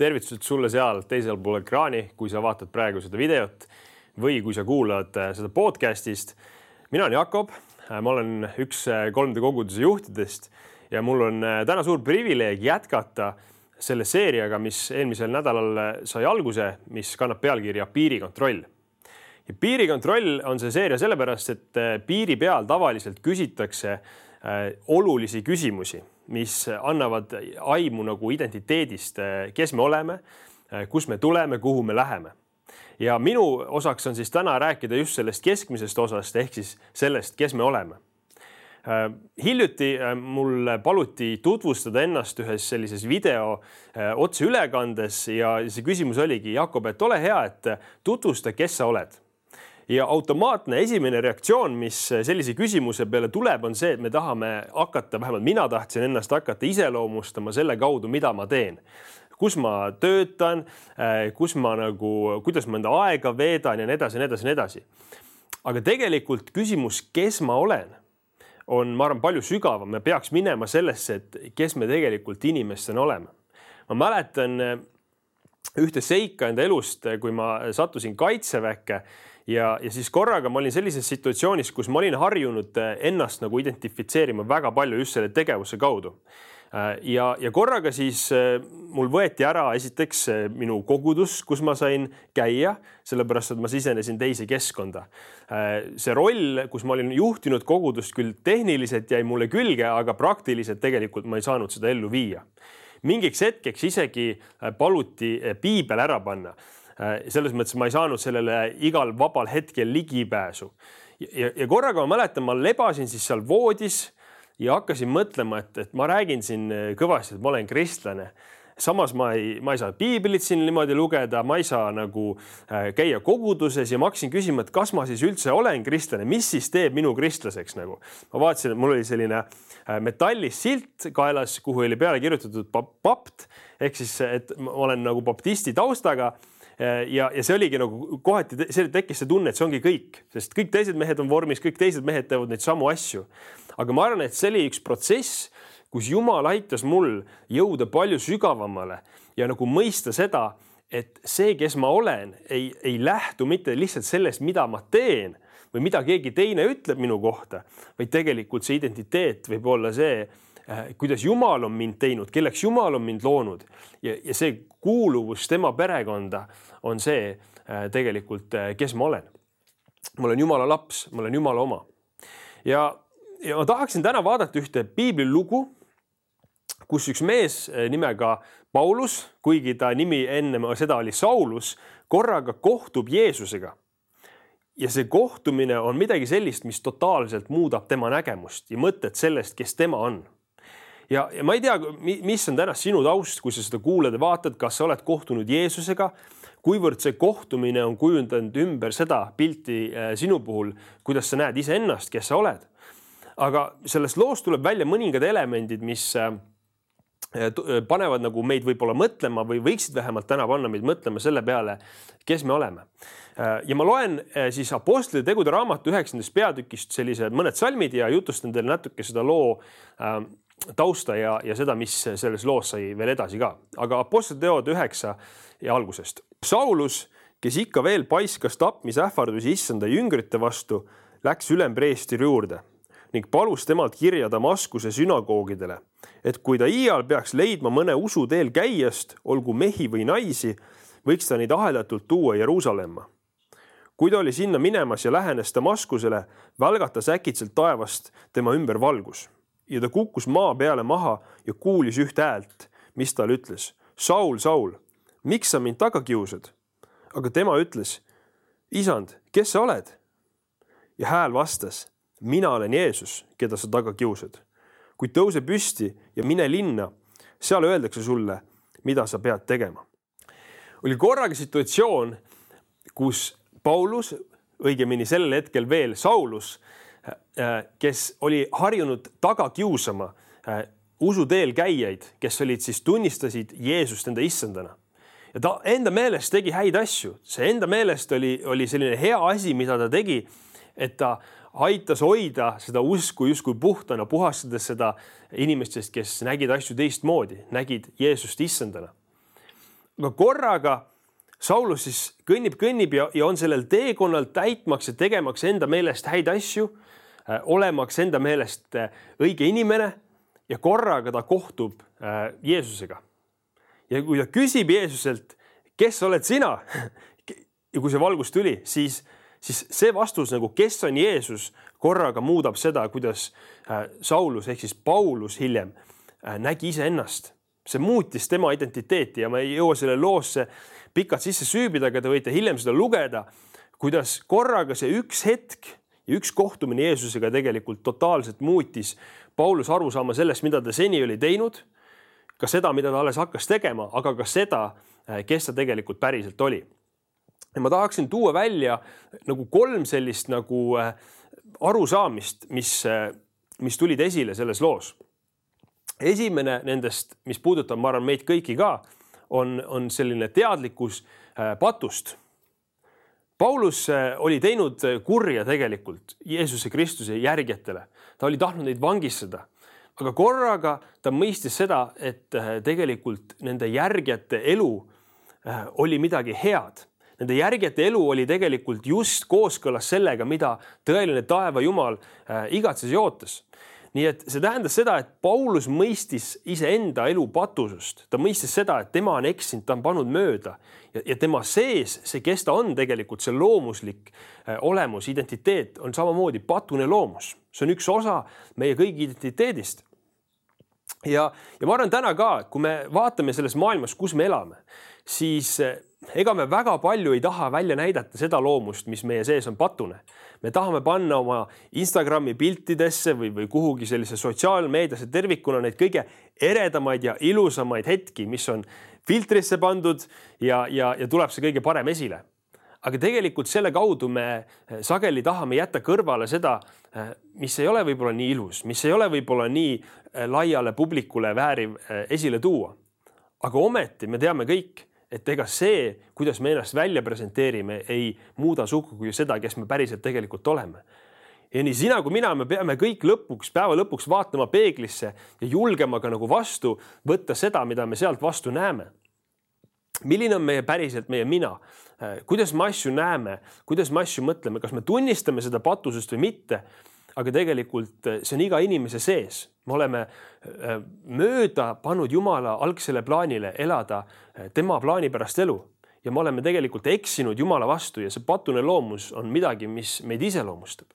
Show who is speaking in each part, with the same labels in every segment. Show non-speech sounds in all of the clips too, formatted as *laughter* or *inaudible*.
Speaker 1: tervitused sulle seal teisel pool ekraani, kui sa vaatad praegu seda videot või kui sa kuulad äh, seda podcast'ist. mina olen Jakob, äh, ma olen üks 3D äh, koguduse juhtidest ja mul on täna suur privileeg jätkata selle seeriaga, mis eelmisel nädalal sai alguse, mis kannab pealkirja Piirikontroll. ja piirikontroll on see seeria sellepärast, et piiri peal tavaliselt küsitakse olulisi küsimusi mis annavad aimu nagu identiteedist, kes me oleme, kus me tuleme, kuhu me läheme. ja minu osaks on siis täna rääkida just sellest keskmisest osast ehk siis sellest, kes me oleme hiljuti mul paluti tutvustada ennast ühes sellises video otseülekandes ja see küsimus oligi, Jakob, et ole hea, et tutvusta, kes sa oled ja automaatne esimene reaktsioon, mis sellise küsimuse peale tuleb, on see, et me tahame hakata, vähemalt mina tahtsin ennast hakata iseloomustama selle kaudu, mida ma teen kus ma töötan, eh, kus ma nagu, kuidas ma enda aega veedan ja nii edasi ja nii edasi ja nii edasi. aga tegelikult küsimus, kes ma olen, on, ma arvan, palju sügavam, me peaks minema sellesse, et kes me tegelikult inimestena oleme. ma mäletan eh, ühte seika enda elust, eh, kui ma sattusin kaitseväkke ja, ja siis korraga ma olin sellises situatsioonis, kus ma olin harjunud eh, ennast nagu identifitseerima väga palju just selle tegevuse kaudu eh, ja, ja korraga siis eh, mul võeti ära esiteks minu kogudus, kus ma sain käia, sellepärast et ma sisenesin teise keskkonda. see roll, kus ma olin juhtinud kogudust, küll tehniliselt jäi mulle külge, aga praktiliselt tegelikult ma ei saanud seda ellu viia. mingiks hetkeks isegi paluti piibel ära panna Äh, selles mõttes ma ei saanud sellele igal vabal hetkel ligipääsu. ja, ja korraga ma mäletan, ma lebasin siis seal voodis ja hakkasin mõtlema, et, et ma räägin siin kõvasti, et ma olen kristlane samas ma ei, ma ei saa piiblit siin niimoodi lugeda, ma ei saa nagu äh, käia koguduses ja ma hakkasin küsima, et kas ma siis üldse olen kristlane, mis siis teeb minu kristlaseks nagu. ma vaatasin, et mul oli selline äh, metallist silt kaelas, kuhu oli peale kirjutatud papt ehk siis, et ma olen nagu baptisti taustaga Äh, ja, ja see oligi nagu kohati, see tekkis see tunne, et see ongi kõik, sest kõik teised mehed on vormis, kõik teised mehed teevad neid samu asju. aga ma arvan, et see oli üks protsess, kus Jumal aitas mul jõuda palju sügavamale ja nagu mõista seda, et see, kes ma olen, ei, ei lähtu mitte lihtsalt sellest, mida ma teen või mida keegi teine ütleb minu kohta, vaid tegelikult see identiteet võib olla see Äh, kuidas Jumal on mind teinud, kelleks Jumal on mind loonud ja, ja see kuuluvus tema perekonda on see äh, tegelikult, äh, kes ma olen. ma olen Jumala laps, ma olen Jumala oma. ja, ja ma tahaksin täna vaadata ühte piiblilugu, kus üks mees nimega Paulus, kuigi ta nimi enne seda oli Saulus, korraga kohtub Jeesusega ja see kohtumine on midagi sellist, mis totaalselt muudab tema nägemust ja mõtet sellest, kes tema on ja, ja ma ei tea, mis on täna sinu taust, kui sa seda kuulad ja vaatad, kas sa oled kohtunud Jeesusega, kuivõrd see kohtumine on kujundanud ümber seda pilti äh, sinu puhul, kuidas sa näed iseennast, kes sa oled. aga sellest loost tuleb välja mõningad elemendid, mis äh, äh, panevad nagu meid võib-olla mõtlema või võiksid vähemalt täna panna meid mõtlema selle peale, kes me oleme. ja ma loen siis Apostlite tegude raamatu üheksandast peatükist sellised mõned salmid ja jutustan teile natuke seda loo tausta ja, ja seda, mis selles loos sai veel edasi ka, aga Apostlite teod üheksa ja algusest. Saulus, kes ikka veel paiskas tapmisähvardusi issanda jüngrite vastu, läks ülempreestri juurde ning palus temalt kirja Damaskuse sünagoogidele, et kui ta iial peaks leidma mõne usuteel käijast, olgu mehi või naisi, võiks ta neid ahedatult tuua Jeruusalemma. kui ta oli sinna minemas ja lähenes Damaskusele, välgatas äkitselt taevast tema ümber valgus ja ta kukkus maa peale maha ja kuulis ühte häält, mis talle ütles. Saul, Saul, miks sa mind taga kiusad? aga tema ütles, isand, kes sa oled? ja hääl vastas, mina olen Jeesus, keda sa taga kiusad. kuid tõuse püsti ja mine linna, seal öeldakse sulle, mida sa pead tegema. oli korraga situatsioon, kus Paulus, õigemini sellel hetkel veel Saulus kes oli harjunud taga kiusama äh, usuteel käijaid, kes olid siis, tunnistasid Jeesust enda issandana. ja ta enda meelest tegi häid asju, see enda meelest oli, oli selline hea asi, mida ta tegi, et ta aitas hoida seda usku justkui puhtana, puhastades seda inimestest, kes nägid asju teistmoodi, nägid Jeesust issandana. aga korraga Saulus siis kõnnib, kõnnib ja, ja on sellel teekonnal täitmaks ja tegemaks enda meelest häid asju, olemaks enda meelest õige inimene ja korraga ta kohtub Jeesusega. ja kui ta küsib Jeesuselt, kes oled sina *laughs* ja kui see valgus tuli, siis, siis see vastus nagu, kes on Jeesus, korraga muudab seda, kuidas äh, Saulus ehk siis Paulus hiljem äh, nägi iseennast. see muutis tema identiteeti ja ma ei jõua selle loosse pikalt sisse süübida, aga te võite hiljem seda lugeda, kuidas korraga see üks hetk ja üks kohtumine Jeesusega tegelikult totaalselt muutis Paulus aru saama sellest, mida ta seni oli teinud, ka seda, mida ta alles hakkas tegema, aga ka seda, äh, kes ta tegelikult päriselt oli ja ma tahaksin tuua välja nagu kolm sellist nagu äh, arusaamist, mis, äh, mis tulid esile selles loos. esimene nendest, mis puudutab, ma arvan, meid kõiki ka, on, on selline teadlikkus patust. Paulus oli teinud kurja tegelikult Jeesuse Kristuse järgijatele, ta oli tahtnud neid vangistada, aga korraga ta mõistis seda, et tegelikult nende järgijate elu oli midagi head. Nende järgijate elu oli tegelikult just kooskõlas sellega, mida tõeline taeva Jumal äh, igatses ja ootas. Nii et see tähendas seda, et Paulus mõistis iseenda elu patusust, ta mõistis seda, et tema on eksinud, ta on pannud mööda. Ja, ja tema sees see, kes ta on tegelikult, see loomuslik äh, olemus, identiteet on samamoodi patune loomus, see on üks osa meie kõigi identiteedist. Ja, ja ma arvan täna ka, kui me vaatame selles maailmas, kus me elame, siis äh, ega me väga palju ei taha välja näidata seda loomust, mis meie sees on patune. Me tahame panna oma Instagrami piltidesse või, või kuhugi sellise sotsiaalmeediasse tervikuna neid kõige eredamaid ja ilusamaid hetki, mis on filtrisse pandud ja, ja, ja tuleb see kõige parem esile. aga tegelikult selle kaudu me eh, sageli tahame jätta kõrvale seda, eh, mis ei ole võib-olla nii ilus, mis ei ole võib-olla nii eh, laiale publikule vääriv esile tuua. aga ometi me teame kõik et ega see, kuidas me ennast välja presenteerime, ei muuda sugugi seda, kes me päriselt tegelikult oleme. ja nii sina kui mina, me peame kõik lõpuks, päeva lõpuks vaatama peeglisse ja julgema ka nagu vastu võtta seda, mida me sealt vastu näeme. milline on meie päriselt meie mina? kuidas me asju näeme, kuidas me asju mõtleme, kas me tunnistame seda patusest või mitte aga tegelikult see on iga inimese sees. Me oleme eh, mööda pannud Jumala algsele plaanile elada eh, tema plaani pärast elu ja me oleme tegelikult eksinud Jumala vastu ja see patune loomus on midagi, mis meid iseloomustab.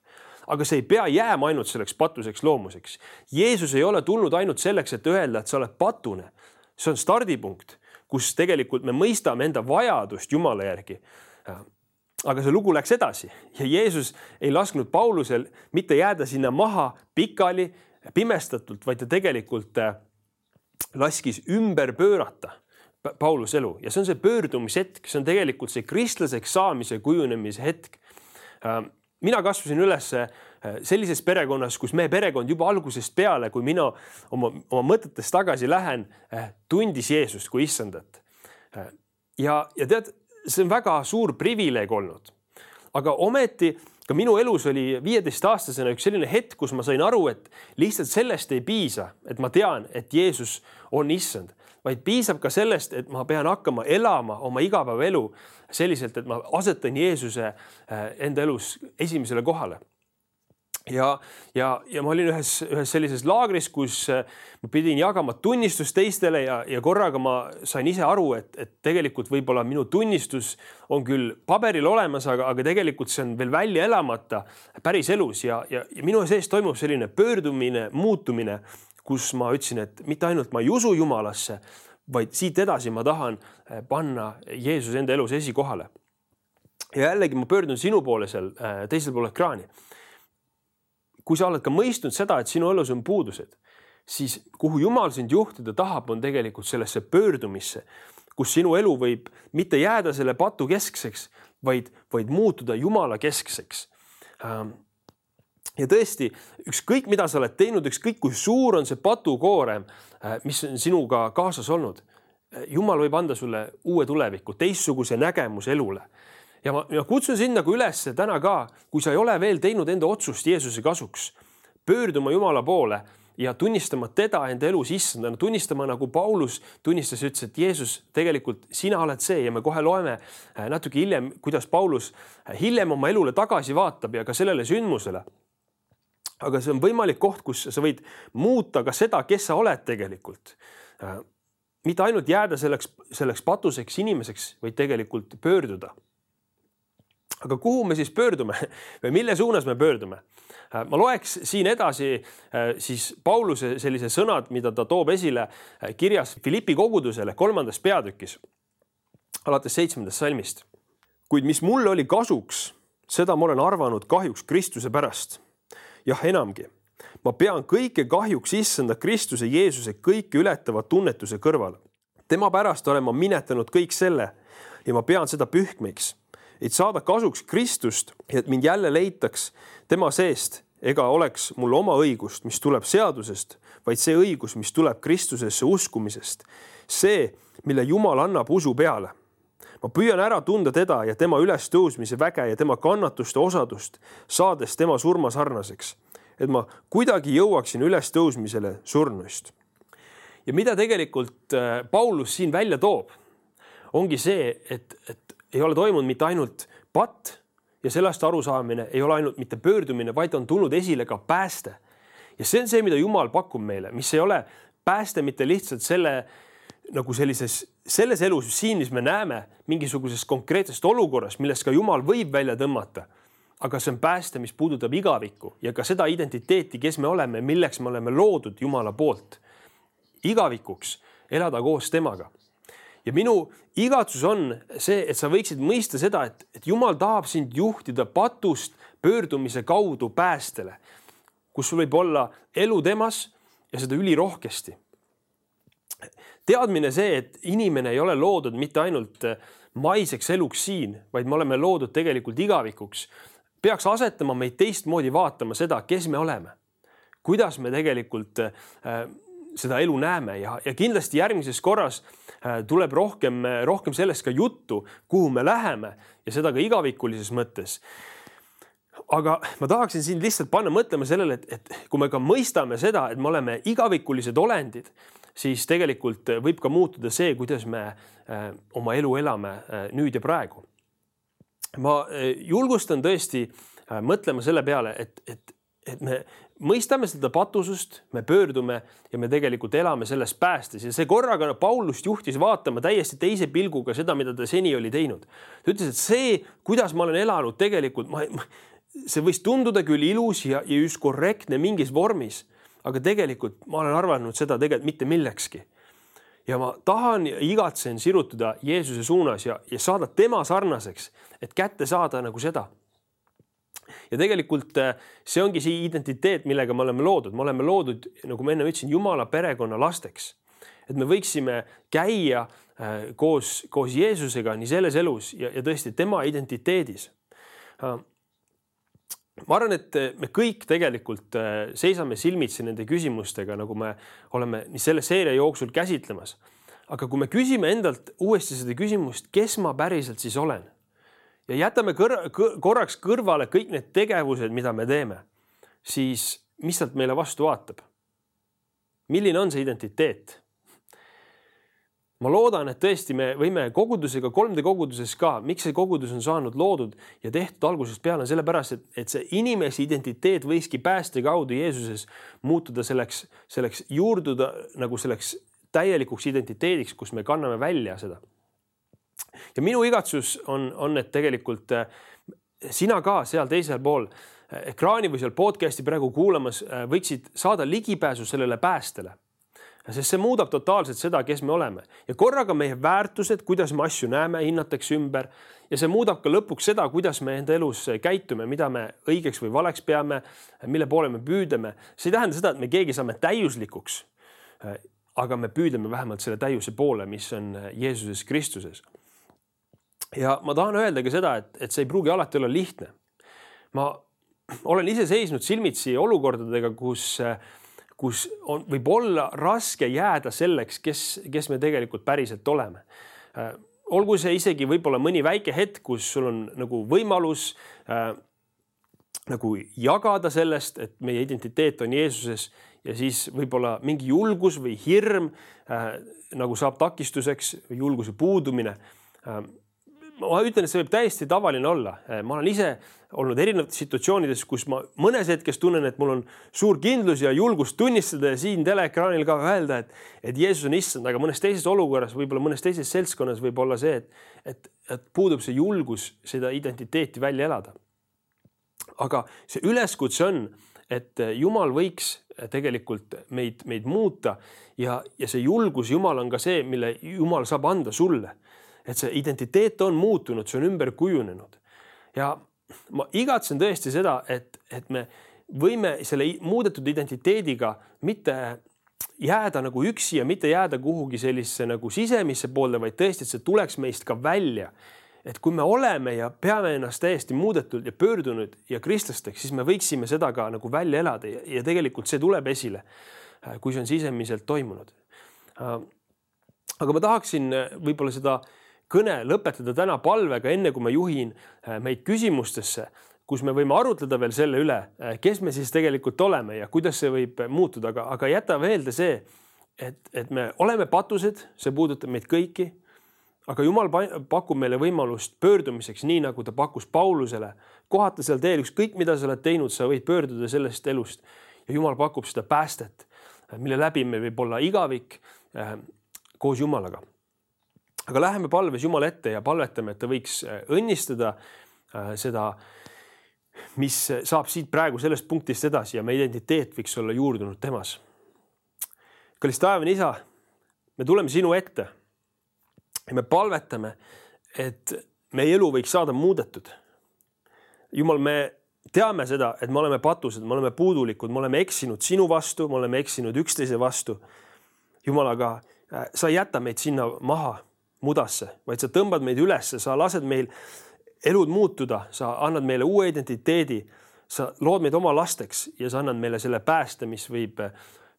Speaker 1: aga see ei pea jääma ainult selleks patuseks loomuseks. Jeesus ei ole tulnud ainult selleks, et öelda, et sa oled patune. see on stardipunkt, kus tegelikult me mõistame enda vajadust Jumala järgi aga see lugu läks edasi ja Jeesus ei lasknud Paulusel mitte jääda sinna maha pikali, pimestatult, vaid ta tegelikult äh, laskis ümber pöörata Pauluse elu ja see on see pöördumishetk, see on tegelikult see kristlaseks saamise kujunemise hetk. Äh, mina kasvasin üles äh, sellises perekonnas, kus meie perekond juba algusest peale, kui mina oma, oma mõtetes tagasi lähen, tundis Jeesust kui issandat. ja, ja tead see on väga suur privileeg olnud. aga ometi ka minu elus oli viieteistaastasena üks selline hetk, kus ma sain aru, et lihtsalt sellest ei piisa, et ma tean, et Jeesus on issand, vaid piisab ka sellest, et ma pean hakkama elama oma igapäevaelu selliselt, et ma asetan Jeesuse äh, enda elus esimesele kohale ja, ja, ja ma olin ühes, ühes sellises laagris, kus äh, ma pidin jagama tunnistust teistele ja, ja korraga ma sain ise aru, et, et tegelikult võib-olla minu tunnistus on küll paberil olemas, aga, aga tegelikult see on veel välja elamata päriselus ja, ja, ja minu sees toimub selline pöördumine, muutumine, kus ma ütlesin, et mitte ainult ma ei usu Jumalasse, vaid siit edasi ma tahan äh, panna Jeesuse enda elus esikohale. ja jällegi ma pöördun sinu poole seal äh, teisel pool ekraani kui sa oled ka mõistnud seda, et sinu elus on puudused, siis kuhu Jumal sind juhtida tahab, on tegelikult sellesse pöördumisse, kus sinu elu võib mitte jääda selle patu keskseks, vaid, vaid muutuda Jumala keskseks. Ähm, ja tõesti, ükskõik, mida sa oled teinud, ükskõik kui suur on see patukoorem, äh, mis on sinuga kaasas olnud, äh, Jumal võib anda sulle uue tuleviku, teistsuguse nägemuse elule ja ma ja kutsun sind nagu üles täna ka, kui sa ei ole veel teinud enda otsust Jeesuse kasuks, pöörduma Jumala poole ja tunnistama teda enda elus issandana, tunnistama nagu Paulus tunnistas, ütles, et Jeesus, tegelikult sina oled see ja me kohe loeme äh, natuke hiljem, kuidas Paulus äh, hiljem oma elule tagasi vaatab ja ka sellele sündmusele. aga see on võimalik koht, kus sa võid muuta ka seda, kes sa oled tegelikult. Äh, mitte ainult jääda selleks, selleks patuseks inimeseks, vaid tegelikult pöörduda. Aga kuhu me siis pöördume *laughs* või mille suunas me pöördume? Äh, ma loeks siin edasi äh, siis Pauluse sellise sõnad, mida ta toob esile äh, kirjas Philippi kogudusele kolmandas peatükis alates seitsmendast salmist. kuid mis mulle oli kasuks, seda ma olen arvanud kahjuks Kristuse pärast. jah, enamgi, ma pean kõike kahjuks issanda Kristuse Jeesuse kõike ületava tunnetuse kõrval. tema pärast olen ma minetanud kõik selle ja ma pean seda pühkmiks et saada kasuks Kristust ja et mind jälle leitaks tema seest ega oleks mul oma õigust, mis tuleb seadusest, vaid see õigus, mis tuleb Kristusesse uskumisest. see, mille Jumal annab usu peale. ma püüan ära tunda teda ja tema ülestõusmise väge ja tema kannatuste osadust, saades tema surma sarnaseks, et ma kuidagi jõuaksin ülestõusmisele surnuist. ja mida tegelikult äh, Paulus siin välja toob, ongi see, et, et ei ole toimunud mitte ainult patt ja sellest arusaamine ei ole ainult mitte pöördumine, vaid on tulnud esile ka pääste. ja see on see, mida Jumal pakub meile, mis ei ole pääste mitte lihtsalt selle nagu sellises, selles elus siin, mis me näeme mingisuguses konkreetsest olukorrast, millest ka Jumal võib välja tõmmata. aga see on pääste, mis puudutab igavikku ja ka seda identiteeti, kes me oleme, milleks me oleme loodud Jumala poolt. igavikuks elada koos temaga ja minu igatsus on see, et sa võiksid mõista seda, et, et Jumal tahab sind juhtida patust pöördumise kaudu päästele, kus sul võib olla elu temas ja seda ülirohkesti. teadmine see, et inimene ei ole loodud mitte ainult maiseks eluks siin, vaid me oleme loodud tegelikult igavikuks, peaks asetama meid teistmoodi vaatama seda, kes me oleme, kuidas me tegelikult äh, seda elu näeme ja, ja kindlasti järgmises korras äh, tuleb rohkem, rohkem sellest ka juttu, kuhu me läheme ja seda ka igavikulises mõttes. aga ma tahaksin sind lihtsalt panna mõtlema sellele, et, et kui me ka mõistame seda, et me oleme igavikulised olendid, siis tegelikult võib ka muutuda see, kuidas me äh, oma elu elame äh, nüüd ja praegu. ma julgustan tõesti mõtlema selle peale, et, et, et me mõistame seda patusust, me pöördume ja me tegelikult elame selles päästes ja see korraga Paulust juhtis vaatama täiesti teise pilguga seda, mida ta seni oli teinud. ta ütles, et see, kuidas ma olen elanud, tegelikult ma, ma, see võis tunduda küll ilus ja, ja just korrektne mingis vormis, aga tegelikult ma olen arvanud seda tegelikult mitte millekski. ja ma tahan ja igatsen sirutada Jeesuse suunas ja, ja saada tema sarnaseks, et kätte saada nagu seda ja tegelikult äh, see ongi see identiteet, millega me oleme loodud, me oleme loodud, nagu ma enne ütlesin, Jumala perekonna lasteks. et me võiksime käia äh, koos, koos Jeesusega nii selles elus ja, ja tõesti tema identiteedis. Äh, ma arvan, et me kõik tegelikult seisame silmitsi nende küsimustega, nagu me oleme selle seeria jooksul käsitlemas. aga kui me küsime endalt uuesti seda küsimust, kes ma päriselt siis olen ja jätame kõr korraks kõrvale kõik need tegevused, mida me teeme, siis mis sealt meile vastu vaatab? milline on see identiteet? ma loodan, et tõesti me võime kogudusega, 3D koguduses ka, miks see kogudus on saanud loodud ja tehtud algusest peale, sellepärast et, et see inimese identiteet võikski pääste kaudu Jeesuses muutuda selleks, selleks juurduda nagu selleks täielikuks identiteediks, kus me kanname välja seda ja minu igatsus on, on, et tegelikult äh, sina ka seal teisel pool äh, ekraani või seal podcast'i praegu kuulamas äh, võiksid saada ligipääsu sellele päästele. sest see muudab totaalselt seda, kes me oleme ja korraga meie väärtused, kuidas me asju näeme, hinnatakse ümber ja see muudab ka lõpuks seda, kuidas me enda elus käitume, mida me õigeks või valeks peame, mille poole me püüdleme. see ei tähenda seda, et me keegi saame täiuslikuks. aga me püüdleme vähemalt selle täiuse poole, mis on Jeesuses Kristuses ja ma tahan öelda ka seda, et, et see ei pruugi alati olla lihtne. ma *clears throat* olen ise seisnud silmitsi olukordadega, kus, kus on, võib olla raske jääda selleks, kes, kes me tegelikult päriselt oleme. olgu see isegi võib-olla mõni väike hetk, kus sul on nagu võimalus äh, nagu jagada sellest, et meie identiteet on Jeesuses ja siis võib-olla mingi julgus või hirm äh, nagu saab takistuseks, julguse puudumine äh, ma ütlen, et see võib täiesti tavaline olla, ma olen ise olnud erinevates situatsioonides, kus ma mõnes hetkes tunnen, et mul on suur kindlus ja julgus tunnistada ja siin teleekraanil ka öelda, et, et Jeesus on issand, aga mõnes teises olukorras, võib-olla mõnes teises seltskonnas võib olla see, et, et, et puudub see julgus seda identiteeti välja elada. aga see üleskutse on, et Jumal võiks tegelikult meid, meid muuta ja, ja see julgus Jumal on ka see, mille Jumal saab anda sulle et see identiteet on muutunud, see on ümber kujunenud. ja ma igatsen tõesti seda, et, et me võime selle muudetud identiteediga mitte jääda nagu üksi ja mitte jääda kuhugi sellisesse nagu sisemisse poolde, vaid tõesti, et see tuleks meist ka välja. et kui me oleme ja peame ennast täiesti muudetud ja pöördunud ja kristlasteks, siis me võiksime seda ka nagu välja elada ja, ja tegelikult see tuleb esile, kui see on sisemiselt toimunud. aga ma tahaksin võib-olla seda äh, kõne lõpetada täna palvega, enne kui ma juhin äh, meid küsimustesse, kus me võime arutleda veel selle üle, äh, kes me siis tegelikult oleme ja kuidas see võib muutuda, aga, aga jäta meelde see, et, et me oleme patused, see puudutab meid kõiki. aga Jumal pakub meile võimalust pöördumiseks, nii nagu ta pakkus Paulusele, kohata seal teel ükskõik, mida sa oled teinud, sa võid pöörduda sellest elust. Ja Jumal pakub seda päästet, mille läbi meil võib olla igavik äh, koos Jumalaga aga läheme palves Jumala ette ja palvetame, et ta võiks äh, õnnistada äh, seda, mis saab siit praegu sellest punktist edasi ja meie identiteet võiks olla juurdunud temas. kallis taevane isa, me tuleme sinu ette ja me palvetame, et meie elu võiks saada muudetud. jumal, me teame seda, et me oleme patused, me oleme puudulikud, me oleme eksinud sinu vastu, me oleme eksinud üksteise vastu. jumal, aga äh, sa ei jäta meid sinna maha mudasse, vaid sa tõmbad meid ülesse, sa lased meil elud muutuda, sa annad meile uue identiteedi, sa lood meid oma lasteks ja sa annad meile selle pääste, mis võib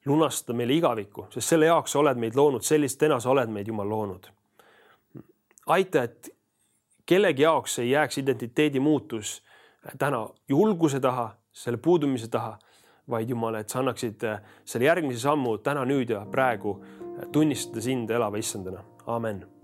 Speaker 1: lunastada meile igavikku, sest selle jaoks sa oled meid loonud, sellistena sa oled meid, Jumal, loonud. aita, et kellegi jaoks ei jääks identiteedi muutus täna julguse taha, selle puudumise taha, vaid Jumal, et sa annaksid selle järgmise sammu täna, nüüd ja praegu tunnistada sind elava issandana. amen